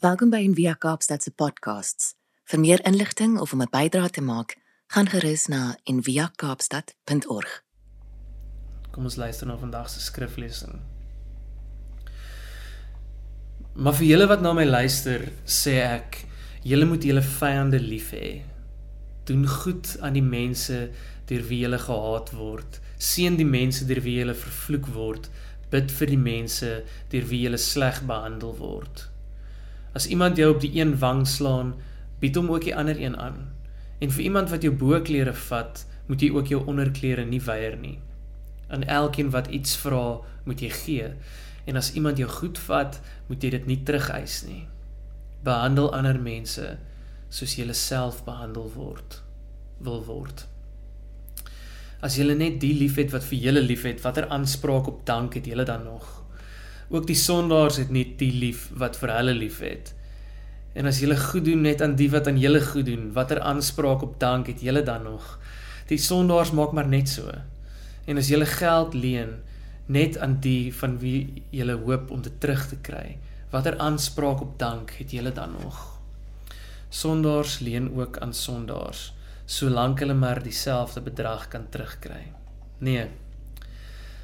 Welkom by Envia Kaapstad se podcasts. Vir meer inligting of om 'n bydrae te maak, gaan gerus na enviakaapstad.org. Kom ons luister na vandag se skriflesing. Maar vir julle wat na my luister, sê ek, julle moet julle vyande lief hê. Doen goed aan die mense deur wie julle gehaat word. Seën die mense deur wie julle vervloek word. Bid vir die mense deur wie julle sleg behandel word. As iemand jou op die een wang slaan, bied hom ook die ander een aan. En vir iemand wat jou boklere vat, moet jy ook jou onderklere nie weier nie. Aan elkeen wat iets vra, moet jy gee. En as iemand jou goed vat, moet jy dit nie terugeis nie. Behandel ander mense soos jy self behandel word wil word. As jy net die liefhet wat vir julle liefhet, watter aanspraak op dank het julle dan nog? Ook die sondaars het nie die lief wat vir hulle liefhet. En as julle goed doen net aan die wat aan julle goed doen, watter aanspraak op dank het julle dan nog? Die sondaars maak maar net so. En as julle geld leen net aan die van wie julle hoop om dit terug te kry, watter aanspraak op dank het julle dan nog? Sondaars leen ook aan sondaars, solank hulle maar dieselfde bedrag kan terugkry. Nee.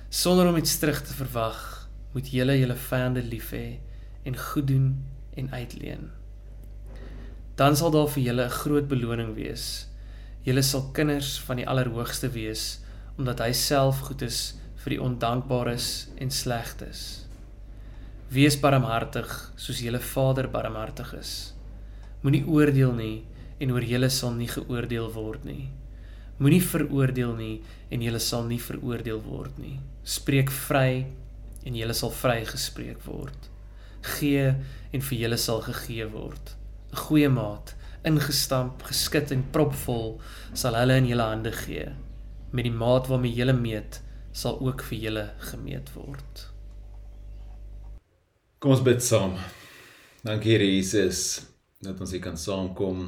Sonder om iets terug te verwag, moet julle julle vyande lief hê en goed doen en uitleen. Dan sal daar vir julle 'n groot beloning wees. Julle sal kinders van die Allerhoogste wees omdat hy self goed is vir die ondankbares en slegtes. Wees barmhartig soos julle Vader barmhartig is. Moenie oordeel nie en oor julle sal nie geoordeel word nie. Moenie veroordeel nie en julle sal nie veroordeel word nie. Spreek vry en julle sal vrygespreek word. Gee en vir julle sal gegee word. 'n Goeie maat, ingestamp, geskit en propvol, sal hulle in julle hande gee. Met die maat waarmee julle meet, sal ook vir julle gemeet word. Kom ons bid saam. Dankie Here Jesus dat ons hier kan saamkom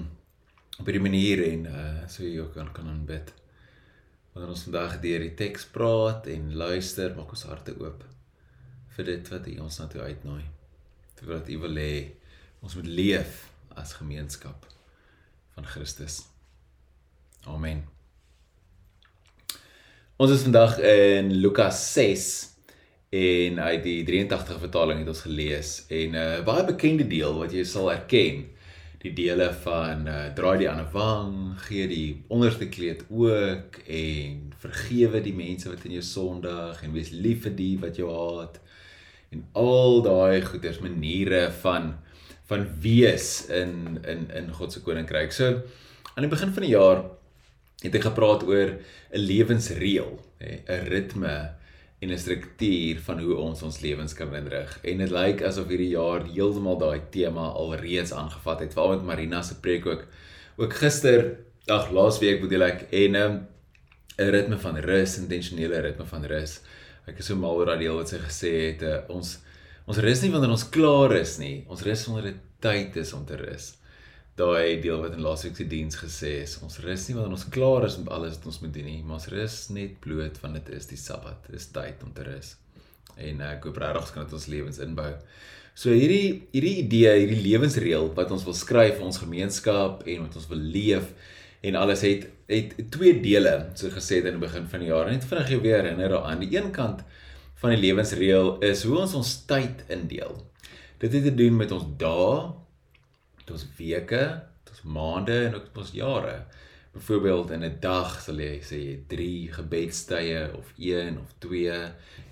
op hierdie manier en uh so jy ook kan kan aanbid. Wanneer ons vandag deur die teks praat en luister, maak ons harte oop vir dit wat U ons na toe uitnooi. Vir wat U wil hê ons moet leef as gemeenskap van Christus. Amen. Ons is vandag in Lukas 6 en uit die 83 vertaling het ons gelees en 'n uh, baie bekende deel wat jy sal herken die dele van uh, draai die ander wang, gee die onderste kleed ook en vergewe die mense wat in jou sondig en wees lief vir die wat jou haat en al daai goeders maniere van van wees in in in God se koninkryk. So aan die begin van die jaar het ek gepraat oor 'n lewensreël, 'n ritme en 'n struktuur van hoe ons ons lewens kan inrig. En dit lyk asof hierdie jaar heeltemal daai tema alreeds aangevat het, veral met Marina se preek ook. Ook gister, ag laasweek bedoel ek en 'n um, ritme van rus, intentionele ritme van rus ek is so mal oor daai deel wat sy gesê het uh, ons ons rus nie wanneer ons klaar is nie. Ons rus wanneer dit tyd is om te rus. Daai deel wat in laasweek se diens gesê is ons rus nie wanneer ons klaar is met alles wat ons moet doen nie maar ons rus net bloot want dit is die sabbat. Dis tyd om te rus. En uh, ek hoop regtig kan dit ons lewens inbou. So hierdie hierdie idee hierdie lewensreël wat ons wil skryf vir ons gemeenskap en wat ons wil leef en alles het het twee dele so gesê in die begin van die jaar. Net vinnig jou weer herinner aan die een kant van die lewensreël is hoe ons ons tyd indeel. Dit het te doen met ons dae met ons weke met ons maande en ook met ons jare. Byvoorbeeld in 'n dag sal jy sê jy 3 gebedstye of 1 of 2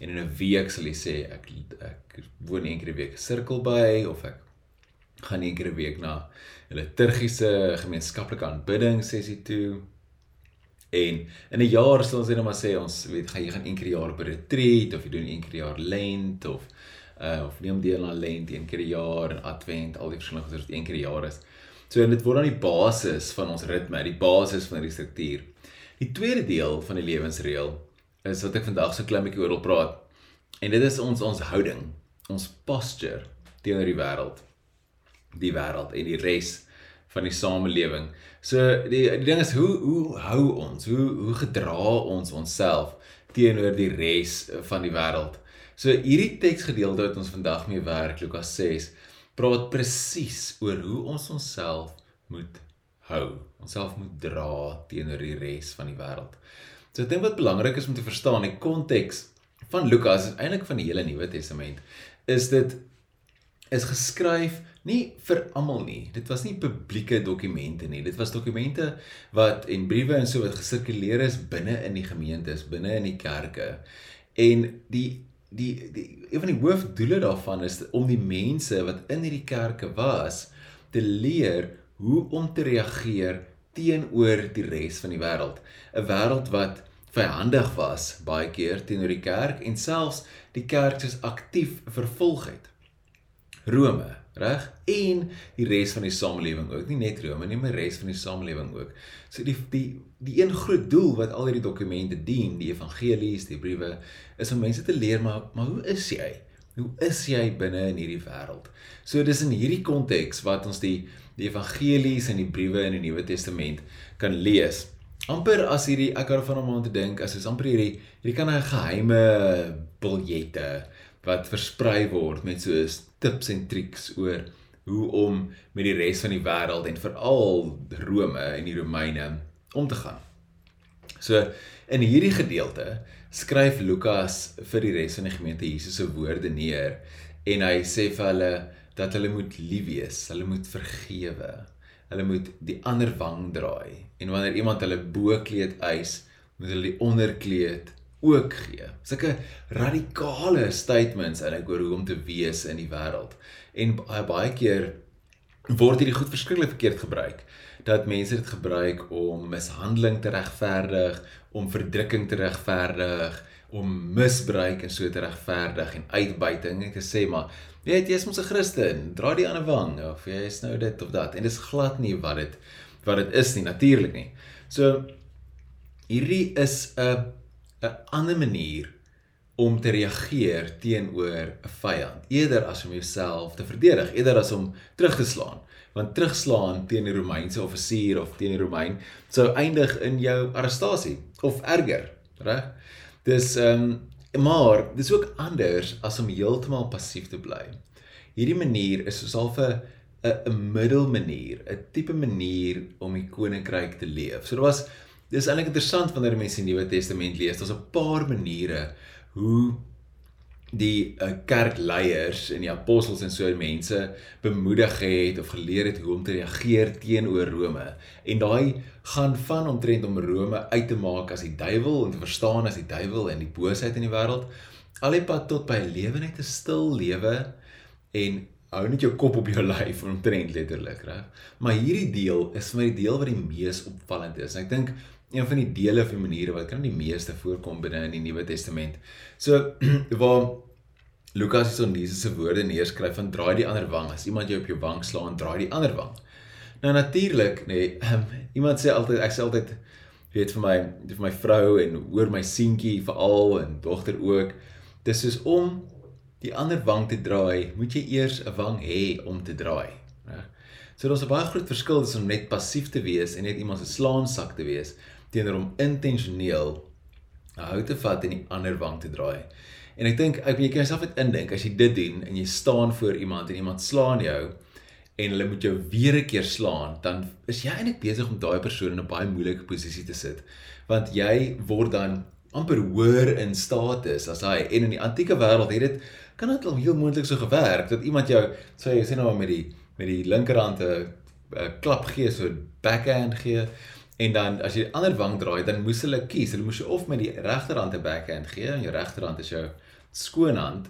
en in 'n week sal jy sê ek ek woon een keer 'n week sirkel by of ek gaan een keer 'n week na 'n liturgiese gemeenskaplike aanbidding sessie toe En in 'n jaar sal ons net maar sê ons weet gaan jy gaan een keer per jaar op 'n retreat of jy doen een keer per jaar lent of uh of neem deel aan lent een keer per jaar en advent al die verskillende goeders wat een keer per jaar is. So dit word dan die basis van ons ritme, die basis van die struktuur. Die tweede deel van die lewensreël is wat ek vandag so klein bietjie oor wil praat. En dit is ons ons houding, ons posture teenoor die wêreld. Die wêreld en die res van die samelewing. So die die ding is hoe hoe hou ons? Hoe hoe gedra ons onsself teenoor die res van die wêreld? So hierdie teksgedeelte wat ons vandag mee werk, Lukas 6, praat presies oor hoe ons onsself moet hou, onsself moet dra teenoor die res van die wêreld. So ek dink wat belangrik is om te verstaan, die konteks van Lukas is eintlik van die hele Nuwe Testament, is dit is geskryf nie vir almal nie. Dit was nie publieke dokumente nie. Dit was dokumente wat en briewe en so wat gesirkuleer is binne in die gemeentes, binne in die kerke. En die die die een van die hoofdoele daarvan is om die mense wat in hierdie kerke was te leer hoe om te reageer teenoor die res van die wêreld. 'n Wêreld wat vyandig was baie keer teenoor die kerk en selfs die kerk is aktief vervolg het. Rome, reg? En die res van die samelewing ook, nie net Rome nie, maar die res van die samelewing ook. So die die die een groot doel wat al hierdie dokumente dien, die evangelies, die briewe, is om mense te leer maar maar hoe is jy? Hoe is jy binne in hierdie wêreld? So dis in hierdie konteks wat ons die die evangelies en die briewe in die Nuwe Testament kan lees. Amper as hierdie ek hou van om aan te dink as is amper hierdie hierdie kan 'n geheime biljette wat versprei word met so tips en triks oor hoe om met die res van die wêreld en veral Rome en die Romeine om te gaan. So in hierdie gedeelte skryf Lukas vir die res van die gemeente Jesus se woorde neer en hy sê vir hulle dat hulle moet lief wees, hulle moet vergewe. Hulle moet die ander wang draai en wanneer iemand hulle bokleed eis, moet hulle die onderkleed ook gee. Sulke radikale statements eintlik oor hoe om te wees in die wêreld. En baie keer word hierdie goed verskriklik verkeerd gebruik. Dat mense dit gebruik om mishandeling te regverdig, om verdrukking te regverdig, om misbruik en so te regverdig en uitbuiting en te sê maar weet jy is mos 'n Christen, dra die ander wang of jy is nou dit of dat. En dis glad nie wat dit wat dit is nie, natuurlik nie. So hierdie is 'n 'n ander manier om te reageer teenoor 'n vyand. Eerder as om jouself te verdedig eerder as om terug te slaan. Want terugslaan teen 'n Romeinse offisier of teen 'n Romein sou eindig in jou arrestasie of erger reg? Dis ehm um, maar dis ook anders as om heeltemal passief te bly. Hierdie manier is soos half 'n 'n middelmanier 'n tipe manier om die koninkryk te leef. So dit was Dis eintlik interessant wanneer mense die Nuwe Testament lees. Daar's 'n paar maniere hoe die uh, kerkleiers en die apostels en so mense bemoedig het of geleer het hoe om te reageer teenoor Rome. En daai gaan van omtrent om Rome uit te maak as die duiwel en te verstaan as die duiwel en die boosheid in die wêreld, al die pad tot by 'n lewe net 'n stil lewe en hou net jou kop op jou lyf omtrent letterlik, reg? Maar hierdie deel is vir my die deel wat die mees opvallend is. En ek dink een van die dele of die maniere wat kan die meeste voorkom binne in die Nuwe Testament. So waar Lukas hier so Jesus se woorde neerskryf van draai die ander wang. As iemand jou op jou wang slaan, draai die ander wang. Nou natuurlik, nê, nee, um, iemand sê altyd ek sê altyd weet vir my vir my vrou en hoor my seentjie veral en dogter ook. Dis soos om die ander wang te draai, moet jy eers 'n wang hê om te draai? So daar's 'n baie groot verskil tussen om net passief te wees en net iemand se slaansak te wees teenoor om intentioneel 'n hou te vat en die ander wang te draai. En ek dink ek jy kan jouself net indink as jy dit doen en jy staan voor iemand en iemand slaan jou en hulle moet jou weer 'n keer slaan, dan is jy eintlik besig om daai persoon in 'n baie moeilike posisie te sit. Want jy word dan amper hoër in status as hy en in die antieke wêreld het dit kan dit al heel moontlik so gewerk dat iemand jou sê jy sê nou met die met die linkerhand 'n klap gee so backhand gee En dan as jy die ander wang draai, dan moes hulle kies. Hulle moes of met die regterhand 'n backhand gee en jou regterhand is jou skoonhand.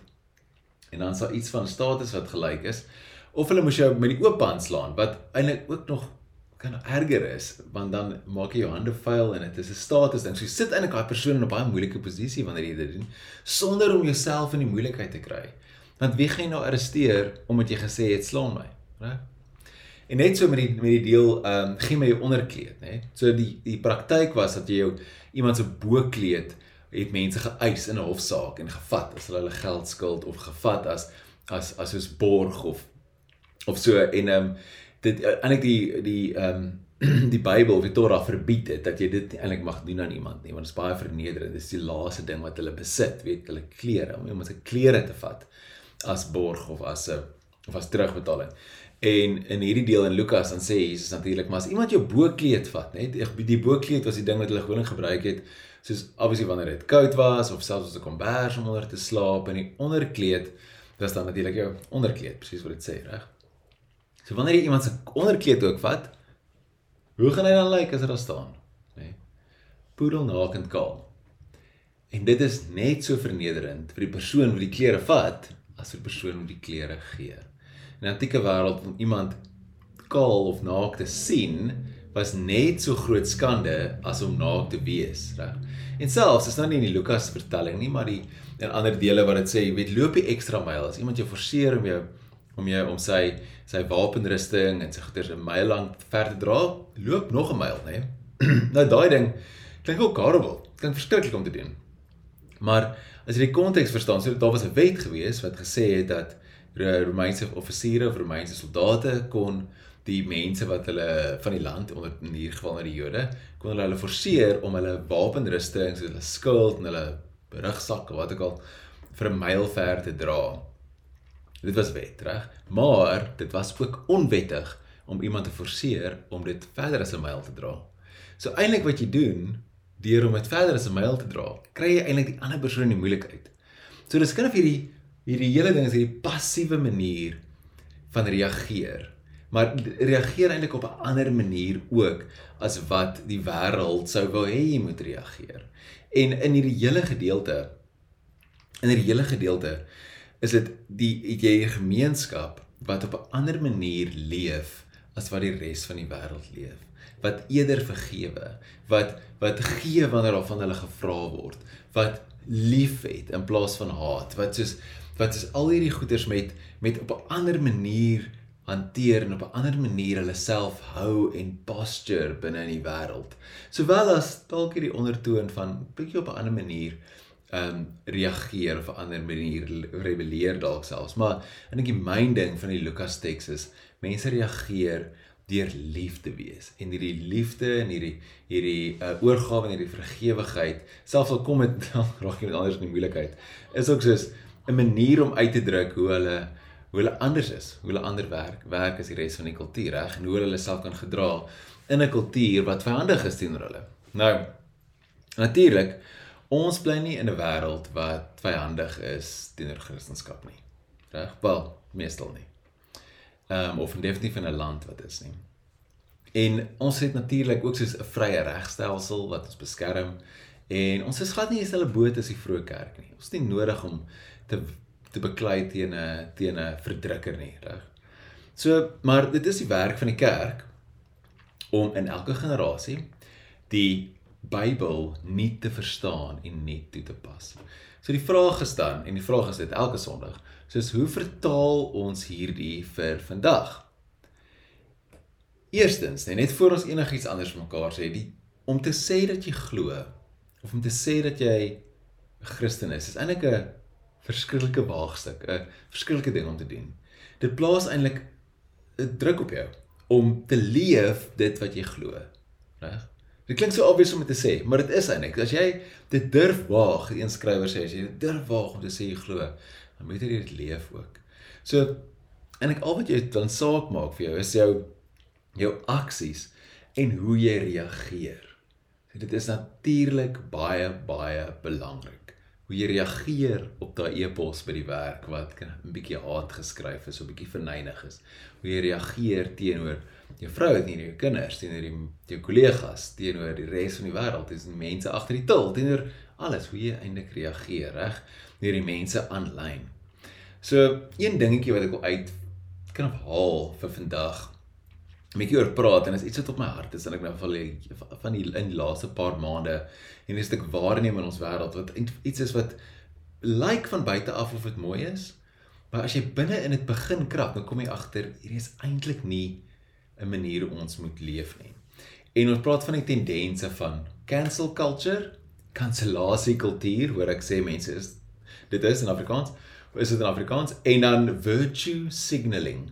En dan sal iets van status wat gelyk is. Of hulle moes jou met die oop hand slaan wat eintlik ook nog kan erger is, want dan maak jy jou hande vuil en dit is 'n status ding. So jy sit eintlik daai persoon in 'n baie moeilike posisie wanneer jy dit doen sonder om jouself in die moeilikheid te kry. Want wie gaan jy nou arresteer omdat jy gesê het slaan my, né? En net so met die met die deel ehm um, gee my jou onderkleed, nê. So die die praktyk was dat jy jou iemand se bokkleed het mense geëis in 'n hofsaak en gevat as hulle hulle geld skuld of gevat as as as soos borg of of so en ehm um, dit eintlik die die ehm um, die Bybel, die Torah verbied dit dat jy dit eintlik mag doen aan iemand nie, want dit is baie vernederend. Dit is die laaste ding wat hulle besit, weet hulle klere, om iemand se klere te vat as borg of as 'n of as terugbetaling. En in hierdie deel in Lukas dan sê Jesus natuurlik maar as iemand jou boekleed vat, net die boekleed was die ding wat hulle gewoonlik gebruik het soos obviously wanneer dit koud was of selfs as 'n kombers om onder te slaap en die onderkleed was dan natuurlik jou onderkleed, presies wat dit sê, reg? So wanneer jy iemand se onderkleed ook vat, hoe gaan hy dan lyk as hy daar staan, nê? Nee? Poedelnakend kaal. En dit is net so vernederend vir die persoon wat die klere vat as vir die persoon wat die klere gee. In die antieke wêreld om iemand kaal of naak te sien was net so groot skande as om naak te wees, reg? En selfs is nou nie in die Lukas vertelling nie, maar die in ander dele wat dit sê, jy weet, loop die ekstra myl as iemand jou forceer om jou om jou om sy sy wapenrusting en sy goeder 'n myl lank ver te dra, loop nog 'n myl, nê? nou daai ding klink ook horrible. Klink verskriklik om te doen. Maar as jy die konteks verstaan, so daar was 'n wet gewees wat gesê het dat Romeinse offisiere of Romeinse soldate kon die mense wat hulle van die land onder in hierdie geval na die Jode kon hulle hulle forceer om hulle wapenrusting, so hulle skild en hulle rugsak wat ook al vir 'n myl ver te dra. Dit was wet, reg? Maar dit was ook onwettig om iemand te forceer om dit verder as 'n myl te dra. So eintlik wat jy doen deur om dit verder as 'n myl te dra, kry jy eintlik die ander persoon in die moeilikheid. So dis kind of hierdie hierdie hele ding is hierdie passiewe manier van reageer. Maar reageer eintlik op 'n ander manier ook as wat die wêreld sou wou hê jy moet reageer. En in hierdie hele gedeelte in hierdie hele gedeelte is dit die jy gemeenskap wat op 'n ander manier leef as wat die res van die wêreld leef wat eerder vergewe, wat wat gee wanneer daar van hulle gevra word, wat liefhet in plaas van haat, wat soos wat is al hierdie goeders met met op 'n ander manier hanteer en op 'n ander manier hulle self hou en posture binne in die wêreld. Sowel as dalk hierdie ondertoon van bietjie op 'n ander manier ehm um, reageer of 'n ander manier rebelleer dalk selfs. Maar ek die myn ding van die Lukas teks is mense reageer deur lief te wees en hierdie liefde en hierdie hierdie uh, oorgawe en hierdie vergewigheid selfs al kom dit raak iemand anders in die moeilikheid is ook soos 'n manier om uit te druk hoe hulle hoe hulle anders is hoe hulle ander werk werk as die res van die kultuur reg? En hoe hulle self kan gedra in 'n kultuur wat vyandig is teenoor hulle. Nou natuurlik ons bly nie in 'n wêreld wat vyandig is teenoor kristendom nie reg? Wel meestal nie. Ehm um, of definitief in 'n land wat is nie. En ons het natuurlik ook soos 'n vrye regstelsel wat ons beskerm en ons is glad nie eens hulle boot as die vroeë kerk nie. Ons is nie nodig om te te beklei teen 'n teen 'n verdrukker nie, reg? So, maar dit is die werk van die kerk om in elke generasie die Bybel nie te verstaan en nie toe te pas. So die vraag gestaan en die vraag is dit elke Sondag, soos hoe vertaal ons hierdie vir vandag? Eerstens, nee, net voor ons enigiets anders mekaar sê, die om te sê dat jy glo of om te sê dat jy 'n Christen is, is eintlik 'n verskriklike waagstuk, 'n verskriklike ding om te doen. Dit plaas eintlik 'n druk op jou om te leef dit wat jy glo, reg? Dit klink so obvious om te sê, maar dit is eintlik as jy dit durf waag, een skrywer sê as jy dit durf waag om te sê jy glo, dan moet jy dit leef ook. So en ek al wat jy dan saak maak vir jou is jou jou aksies en hoe jy reageer. So dit is natuurlik baie baie belangrik hoe jy reageer op daai e-pos by die werk wat 'n bietjie haat geskryf is of bietjie verneig is. Hoe jy reageer teenoor jou vrou en jou kinders, teenoor die jou kollegas, teenoor die res van die wêreld, dis mense agter die til, teenoor alles hoe jy eintlik reageer, reg? deur die mense aanlyn. So een dingetjie wat ek wil uit kan haal vir vandag. 'n bietjie oor praat en is iets wat op my hart is en ek nou van van die in die laaste paar maande en 'n stuk waarneem in ons wêreld wat iets is wat lyk like van buite af of dit mooi is, maar as jy binne in dit begin krap, dan kom jy agter hierdie is eintlik nie 'n manier ons moet leef nie. En ons praat van die tendense van cancel culture, kansellasie kultuur, hoor ek sê mense is dit is in Afrikaans is dit in Afrikaans en dan virtue signaling.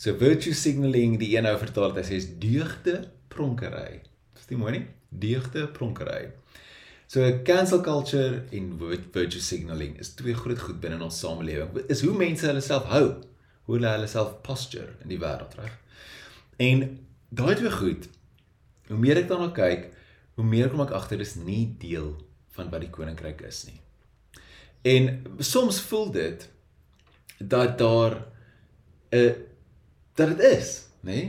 So virtue signaling die een nou vertaal dit sê is deugde pronkery. Dis nie mooi nie. Deugde pronkery. So cancel culture en virtue signaling is twee groot goed binne ons samelewing. Is hoe mense hulle self hou. hoe hulle hulle self posture in die wêreld, reg? En daai twee goed, hoe meer ek daarna kyk, hoe meer kom ek agter dis nie deel van wat die koninkryk is nie. En soms voel dit dat daar 'n dat dit is, nê? Nee?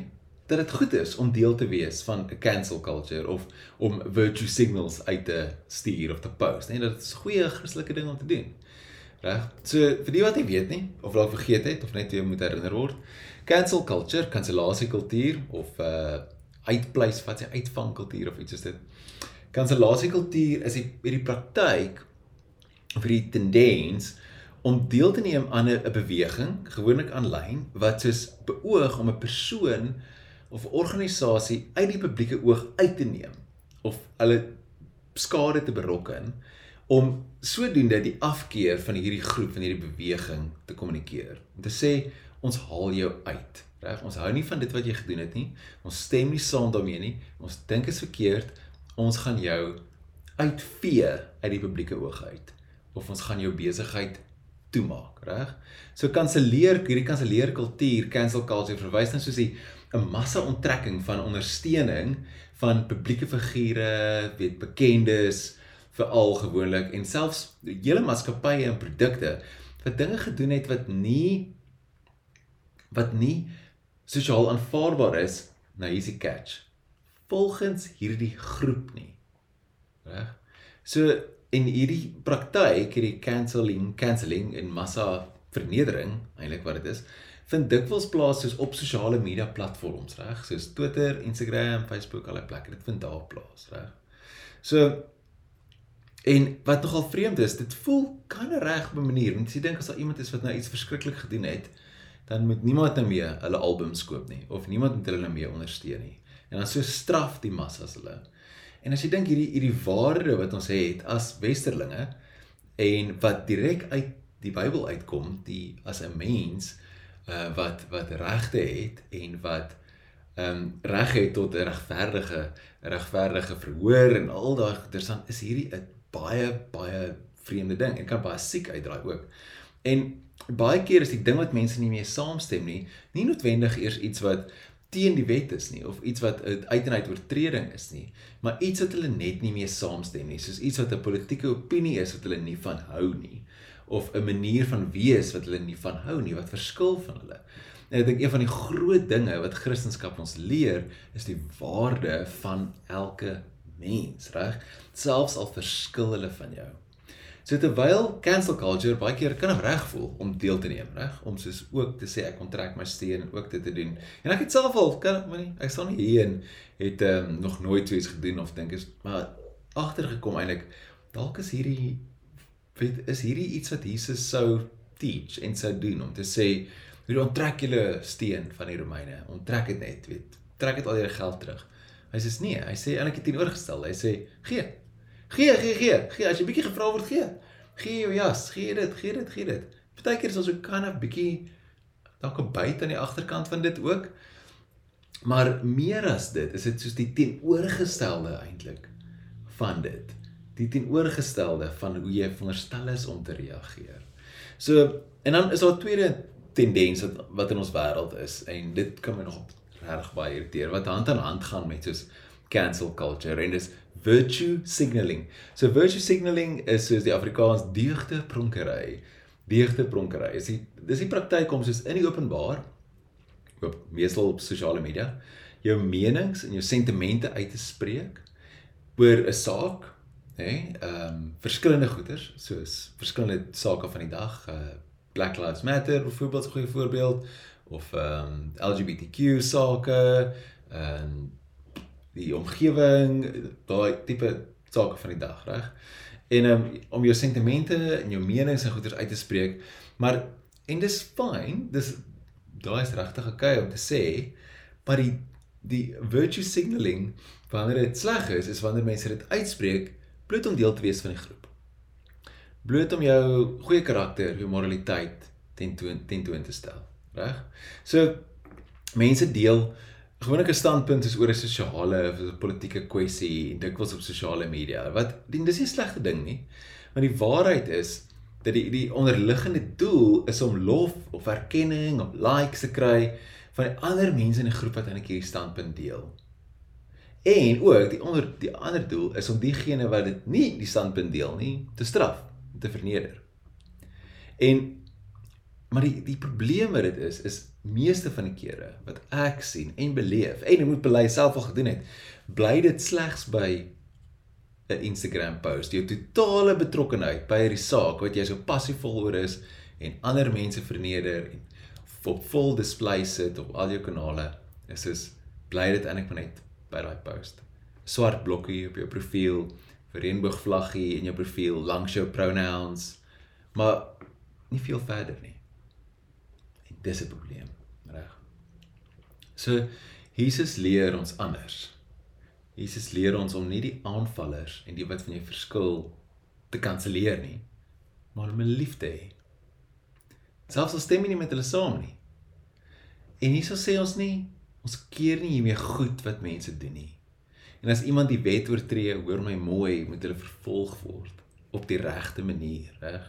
Dat dit goed is om deel te wees van 'n cancel culture of om virtue signals uit te stuur of te post, nê? Nee? Dat is 'n goeie Christelike ding om te doen. Reg? So vir die wat nie weet nie of dalk vergeet het of net weer moet herinner word, cancel culture, kansellasie kultuur of uh uitpleis wat sy uitvang kultuur of iets soos dit. Kansellasie kultuur is hierdie praktyk of hierdie tendens om deel te neem aan 'n beweging, gewoonlik aanlyn, wat soos beoog om 'n persoon of organisasie uit die publieke oog uit te neem of hulle skade te berokken om sodoende die afkeer van hierdie groep van hierdie beweging te kommunikeer. Om te sê ons haal jou uit, reg? Ons hou nie van dit wat jy gedoen het nie. Ons stem nie saam daarmee nie. Ons dink is verkeerd. Ons gaan jou uitvee uit die publieke oog uit of ons gaan jou besigheid toemaak, reg? So kanselleer hierdie kanselleer kultuur, cancel culture verwys dan soos 'n massa onttrekking van ondersteuning van publieke figure, weet bekendes veral gewoonlik en selfs hele maatskappye en produkte wat dinge gedoen het wat nie wat nie sosiaal aanvaarbaar is, nou hier's die catch. Volgens hierdie groep nie. Reg? So en hierdie praktyk, hierdie cancelling, cancelling en massa vernedering, eintlik wat dit is, vind dikwels plaas soos op sosiale media platforms, reg? Soos Twitter, Instagram, Facebook, allerlei plekke. Dit vind daar plaas, reg? So en wat nogal vreemd is, dit voel kan reg op 'n manier. Mens dink as daar iemand is wat nou iets verskriklik gedoen het, dan moet niemand nou meer hulle albums koop nie of niemand moet hulle nou meer ondersteun nie. En dan so straf die massas hulle. En as jy dink hierdie hierdie waarde wat ons het as westerlinge en wat direk uit die Bybel uitkom, die as 'n mens uh wat wat regte het en wat ehm um, reg het tot 'n regverdige regverdige verhoor en al daai goeders dan is hierdie 'n baie baie vreemde ding en kan baie siek uitdraai ook. En baie keer is die ding wat mense nie mee saamstem nie, nie noodwendig eers iets wat teen die wet is nie of iets wat uit en uit oortreding is nie, maar iets wat hulle net nie mee saamstem nie, soos iets wat 'n politieke opinie is wat hulle nie van hou nie of 'n manier van wees wat hulle nie van hou nie, wat verskil van hulle. En ek dink een van die groot dinge wat Christendom ons leer, is die waarde van elke mens, reg? Selfs al verskil hulle van jou. So terwyl cancel culture baie keer kan reg voel om deel te neem, reg? Om soos ook te sê ek kontrak my steen en ook dit te doen. En ek het self al kan maar nie, ek staan nie hier en het ehm um, nog nooit iets gedoen of dink is maar agtergekom eintlik dalk is hierdie weet is hierdie iets wat Jesus sou teach en sou doen om te sê hoe onttrek julle steen van die Romeine. Onttrek dit net, weet. Trek dit al jou geld terug. Hy sê nee, hy sê eintlik teenoorgestel. Hy sê gee Gee, gee, gee. Gee as jy bietjie gevra word, gee. Gee jou jas, gee dit, gee dit, gee dit. Partykeer is ons ook kan 'n bietjie dalk 'n byt aan die agterkant van dit ook. Maar meer as dit, is dit soos die teenoorgestelde eintlik van dit. Die teenoorgestelde van hoe jy veronderstel is om te reageer. So, en dan is daar 'n tweede tendens wat wat in ons wêreld is en dit kan my nog regtig baie irriteer wat hand aan hand gaan met soos cancel culture en dis virtue signaling. So virtue signaling is soos die Afrikaans deugde pronkery. Deugde pronkery. Is die dis die praktyk om soos in die openbaar op meestal op sosiale media jou menings en jou sentimente uit te spreek oor 'n saak, hè? Ehm um, verskillende goeters soos verskillende sake van die dag, uh Black Lives Matter byvoorbeeld 'n goeie voorbeeld of ehm um, LGBTQ sake, ehm um, die omgewing, daai tipe sake van die dag, reg? En um, om jou sentimente en jou menings en goeders uit te spreek, maar en dis fyn, dis daai is regtig okay om te sê, maar die die virtue signaling wanneer dit sleg is, is wanneer mense dit uitspreek bloot om deel te wees van die groep. Bloot om jou goeie karakter, jou moraliteit tentoon tentoon te stel, reg? So mense deel gewoonlik 'n standpunt is oor 'n sosiale of 'n politieke kwessie en dikwels op sosiale media. Wat dis nie 'n slegte ding nie. Maar die waarheid is dat die die onderliggende doel is om lof of erkenning of likes te kry van ander mense in die groep wat eintlik hierdie standpunt deel. En ook die onder die ander doel is om diegene wat dit nie die standpunt deel nie te straf, te verneder. En maar die die probleem met dit is is meeste van die kere wat ek sien en beleef en ek moet bely self al gedoen het, bly dit slegs by 'n Instagram post, jou totale betrokkenheid by hierdie saak wat jy so passievol oor is en ander mense verneder en op vol display sit op al jou kanale, is soos bly dit eintlik maar net by daai post. Swart blokkie op jou profiel, reënboogvlaggie in jou profiel, langs jou pronouns, maar nie veel verder nie. Dis 'n probleem, reg? So Jesus leer ons anders. Jesus leer ons om nie die aanvallers en die wat van jou verskil te kanselleer nie, maar om lief te hê. Selfs al stem jy nie met hulle saam nie. En hieso sê ons nie ons keer nie hiermee goed wat mense doen nie. En as iemand die wet oortree, hoor my mooi, moet hulle vervolg word op die regte manier, reg?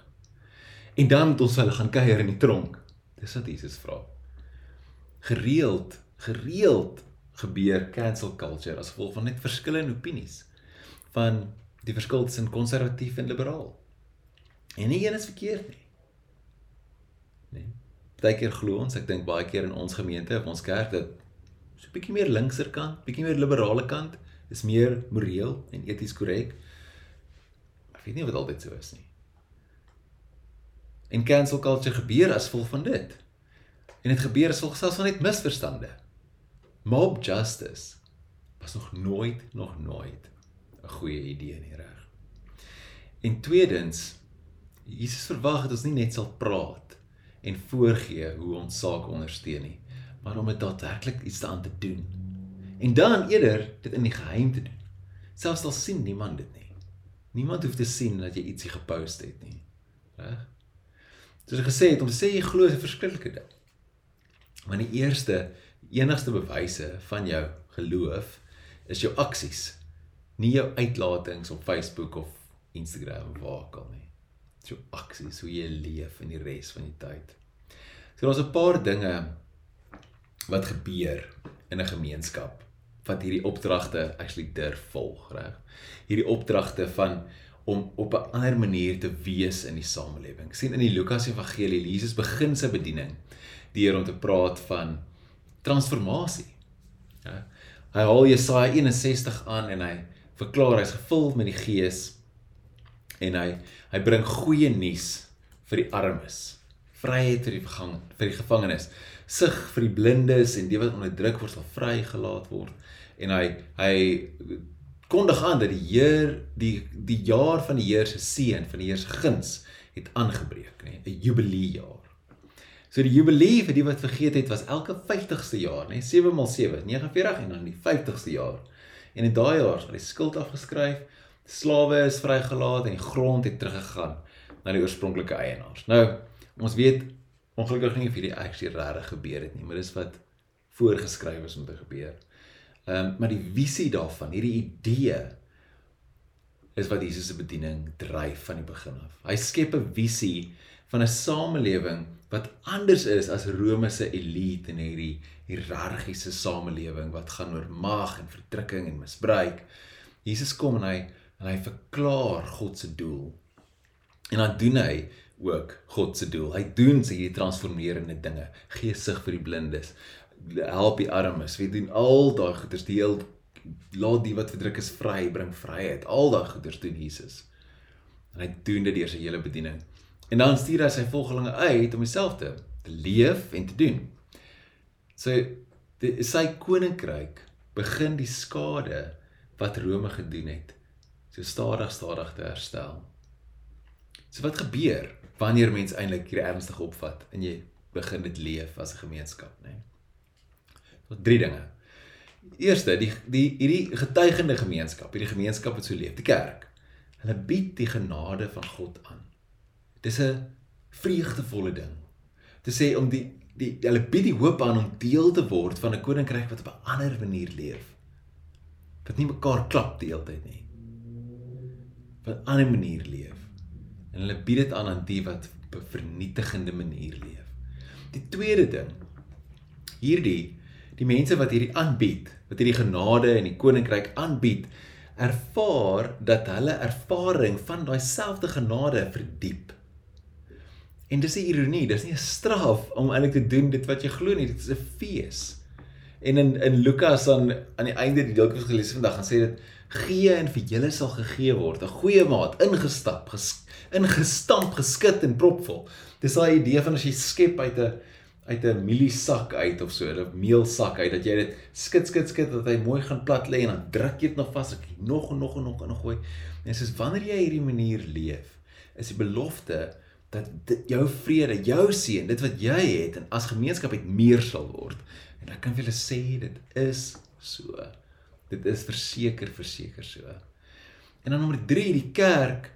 En dan moet ons hulle gaan kuier in die tronk. Dis wat Jesus vra. Gereeld, gereeld gebeur cancel culture as gevolg van net verskillende opinies van die verskil tussen konservatief en liberaal. En nie een is verkeerd nie. Nee. Partykeer glo ons, ek dink baie keer in ons gemeente of ons kerk dat so 'n bietjie meer linkser kant, bietjie meer liberale kant is meer moreel en eties korrek. Ek weet nie of dit altyd so is nie. En cancel culture gebeur as gevolg van dit. En dit gebeur as gevolg selfs van net misverstande. Mob justice was nog nooit nog nooit 'n goeie idee nie reg. En tweedens, Jesus verwag dat ons nie net sal praat en voorgee hoe ons saak ondersteun nie, maar om dit daadwerklik iets aan te doen. En dan eerder dit in die geheim te doen. Selfs al sien niemand dit nie. Niemand hoef te sien dat jy ietsie gepost het nie. Reg? Soos ek gesê het, om sê jy glo is 'n verskriklike ding. Maar die eerste enigste bewyse van jou geloof is jou aksies, nie jou uitlatings op Facebook of Instagram of waar ook al nie. Dis jou aksies hoe jy leef in die res van die tyd. So daar's 'n paar dinge wat gebeur in 'n gemeenskap wat hierdie opdragte actually durf volg, reg? Hierdie opdragte van om op 'n ander manier te wees in die samelewing. sien in die Lukas Evangelie, Jesus begin sy bediening deur om te praat van transformasie. Ja. Hy haal Jesaja 61 aan en hy verklaar hy's gevul met die Gees en hy hy bring goeie nuus vir die armes, vryheid vir die gevang vir die gevangenes, sig vir die blindes en die wat onderdruk word sal vrygelaat word en hy hy kondig aan dat die Heer die die jaar van die Heer se seën van die Heer se guns het aangebreek, nê, 'n jubileejaar. So die jubilee vir die wat vergeet het was elke 50ste jaar, nê, 7 x 7, 49 en dan die 50ste jaar. En in daai jaar is die skuld afgeskryf, slawe is vrygelaat en die grond het teruggegaan na die oorspronklike eienaars. Nou, ons weet ongelukkig nie of hierdie actually regtig gebeur het nie, maar dis wat voorgeskryf is om te gebeur. Ehm um, maar die visie daarvan, hierdie idee is wat Jesus se bediening dryf van die begin af. Hy skep 'n visie van 'n samelewing wat anders is as Rome se elite in hierdie hiërargiese samelewing wat gaan oor mag en verdrukking en misbruik. Jesus kom en hy en hy verklaar God se doel. En dan doen hy ook God se doel. Hy doen sy hierdie transformerende dinge. Gee sig vir die blindes. Help die armes. Wie doen al daai goeders die heel laat die wat verdruk is vry, bring vryheid. Al daai goeders doen Jesus. En hy doen dit deur sy hele bediening. En dan stuur hy sy volgelinge uit om dieselfde te leef en te doen. So die, sy koninkryk begin die skade wat Rome gedoen het, so stadig stadig te herstel. So wat gebeur wanneer mens eintlik hier ernstig opvat en jy begin dit leef as 'n gemeenskap, nê? Nee? Drie dinge. Eerste, die die hierdie getuigende gemeenskap, hierdie gemeenskap wat so leef, die kerk. Hulle bied die genade van God aan. Dis 'n vreugdevolle ding. Te sê om die die hulle bied die hoop aan om deel te word van 'n koninkryk wat op 'n ander manier leef. Wat nie mekaar klap die hele tyd nie. Wat 'n ander manier leef. en hulle bied dit aan aan die wat op 'n vernietigende manier leef. Die tweede ding, hierdie die mense wat hierdie aanbied, wat hierdie genade en die koninkryk aanbied, ervaar dat hulle ervaring van daai selfde genade verdiep. En dis 'n ironie, dis nie 'n straf om eintlik te doen dit wat jy glo nie, dit is 'n fees. En in in Lukas aan aan die einde die deeltjie gelees vandag gaan sê dit gee en vir julle sal gegee word 'n goeie maat ingestap ges, ingestamp geskit en propvol. Dis daai idee van as jy skep uit 'n uit 'n mieliesak uit of so 'n meelsak uit dat jy dit skit skit skit dat hy mooi gaan plat lê en dan druk jy dit nog vas ek nog en nog en nog nog gooi. En soos wanneer jy hierdie manier leef, is die belofte dat dit, jou vrede, jou seën, dit wat jy het en as gemeenskap het meer sal word. En ek kan vir julle sê dit is so. Dit is verseker verseker so. En dan nommer 3, die kerk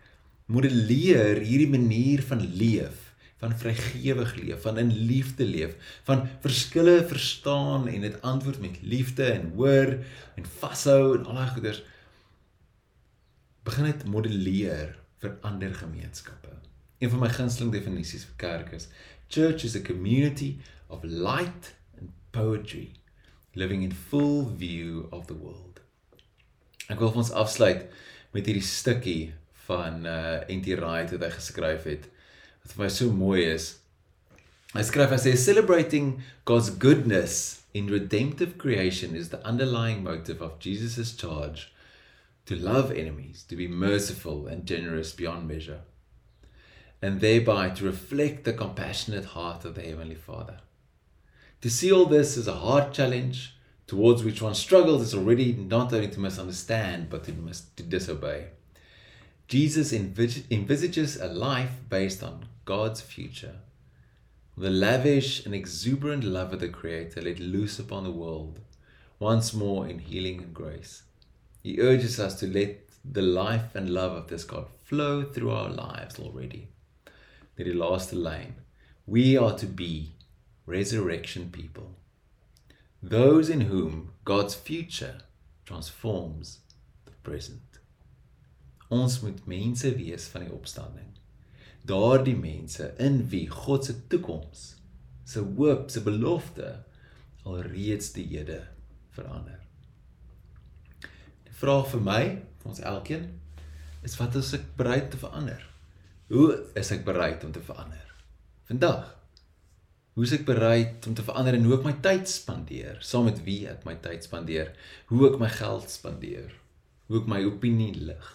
modelleer hierdie manier van leef, van vrygewig leef, van in liefde leef, van verskille verstaan en dit antwoord met liefde en hoor en vashou en al daai goeders begin dit modelleer vir ander gemeenskappe. Een van my gunsteling definisies vir kerk is church is a community of light and poetry living in full view of the world. Ek wil ons afsluit met hierdie stukkie van uh NT Wright wat hy geskryf het wat vir my so mooi is. Hy skryf hy sê celebrating God's goodness in redemptive creation is the underlying motive of Jesus' charge to love enemies, to be merciful and generous beyond measure and thereby to reflect the compassionate heart of the Heavenly Father. To see all this is a hard challenge towards which one struggles is already not only to misunderstand but to, mis- to disobey. Jesus envis- envisages a life based on God's future. The lavish and exuberant love of the Creator let loose upon the world, once more in healing and grace. He urges us to let the life and love of this God flow through our lives already met die laaste lyn. We are to be resurrection people. Those in whom God's future transforms the present. Ons moet mense wees van die opstanding. Daardie mense in wie God se toekoms, se hoop, se belofte alreeds die hede verander. Die vraag vir my, vir ons elkeen, is wat is ek bereid te verander? Hoe is ek bereid om te verander? Vandag. Hoe is ek bereid om te verander en hoe ek my tyd spandeer? Saam met wie ek my tyd spandeer? Hoe ek my geld spandeer? Hoe ek my opinie lig?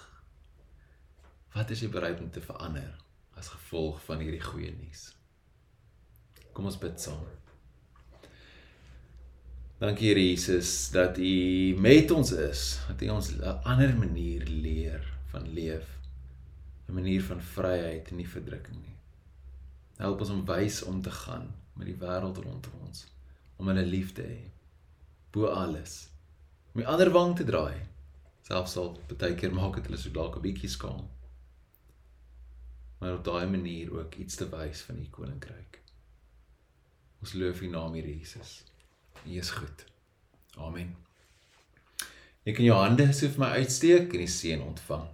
Wat is jy bereid om te verander as gevolg van hierdie goeie nuus? Kom ons bid saam. Dankie Here Jesus dat U met ons is, dat U ons 'n ander manier leer van leef. 'n manier van vryheid en nie verdrukking nie. Help ons om wys om te gaan met die wêreld rondom ons, om hulle lief te hê bo alles. Om die ander wang te draai, selfs al baie keer maak dit hulle so dalk 'n bietjie skaam. Maar op daai manier ook iets te wys van u koninkryk. Ons loof u naam hier Jesus. U is goed. Amen. Ek kan jou hande so vir my uitsteek en die seën ontvang.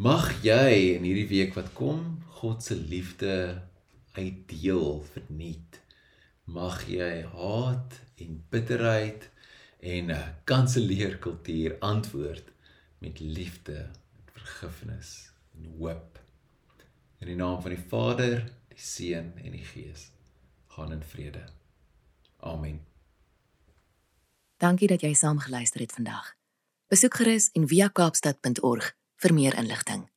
Mag jy in hierdie week wat kom God se liefde uitdeel verniet. Mag jy haat en bitterheid en 'n kanselleerkultuur antwoord met liefde, met vergifnis en hoop. In die naam van die Vader, die Seun en die Gees. Gaan in vrede. Amen. Dankie dat jy saam geluister het vandag. Besoek gerus en via kaapstad.org vir meer inligting.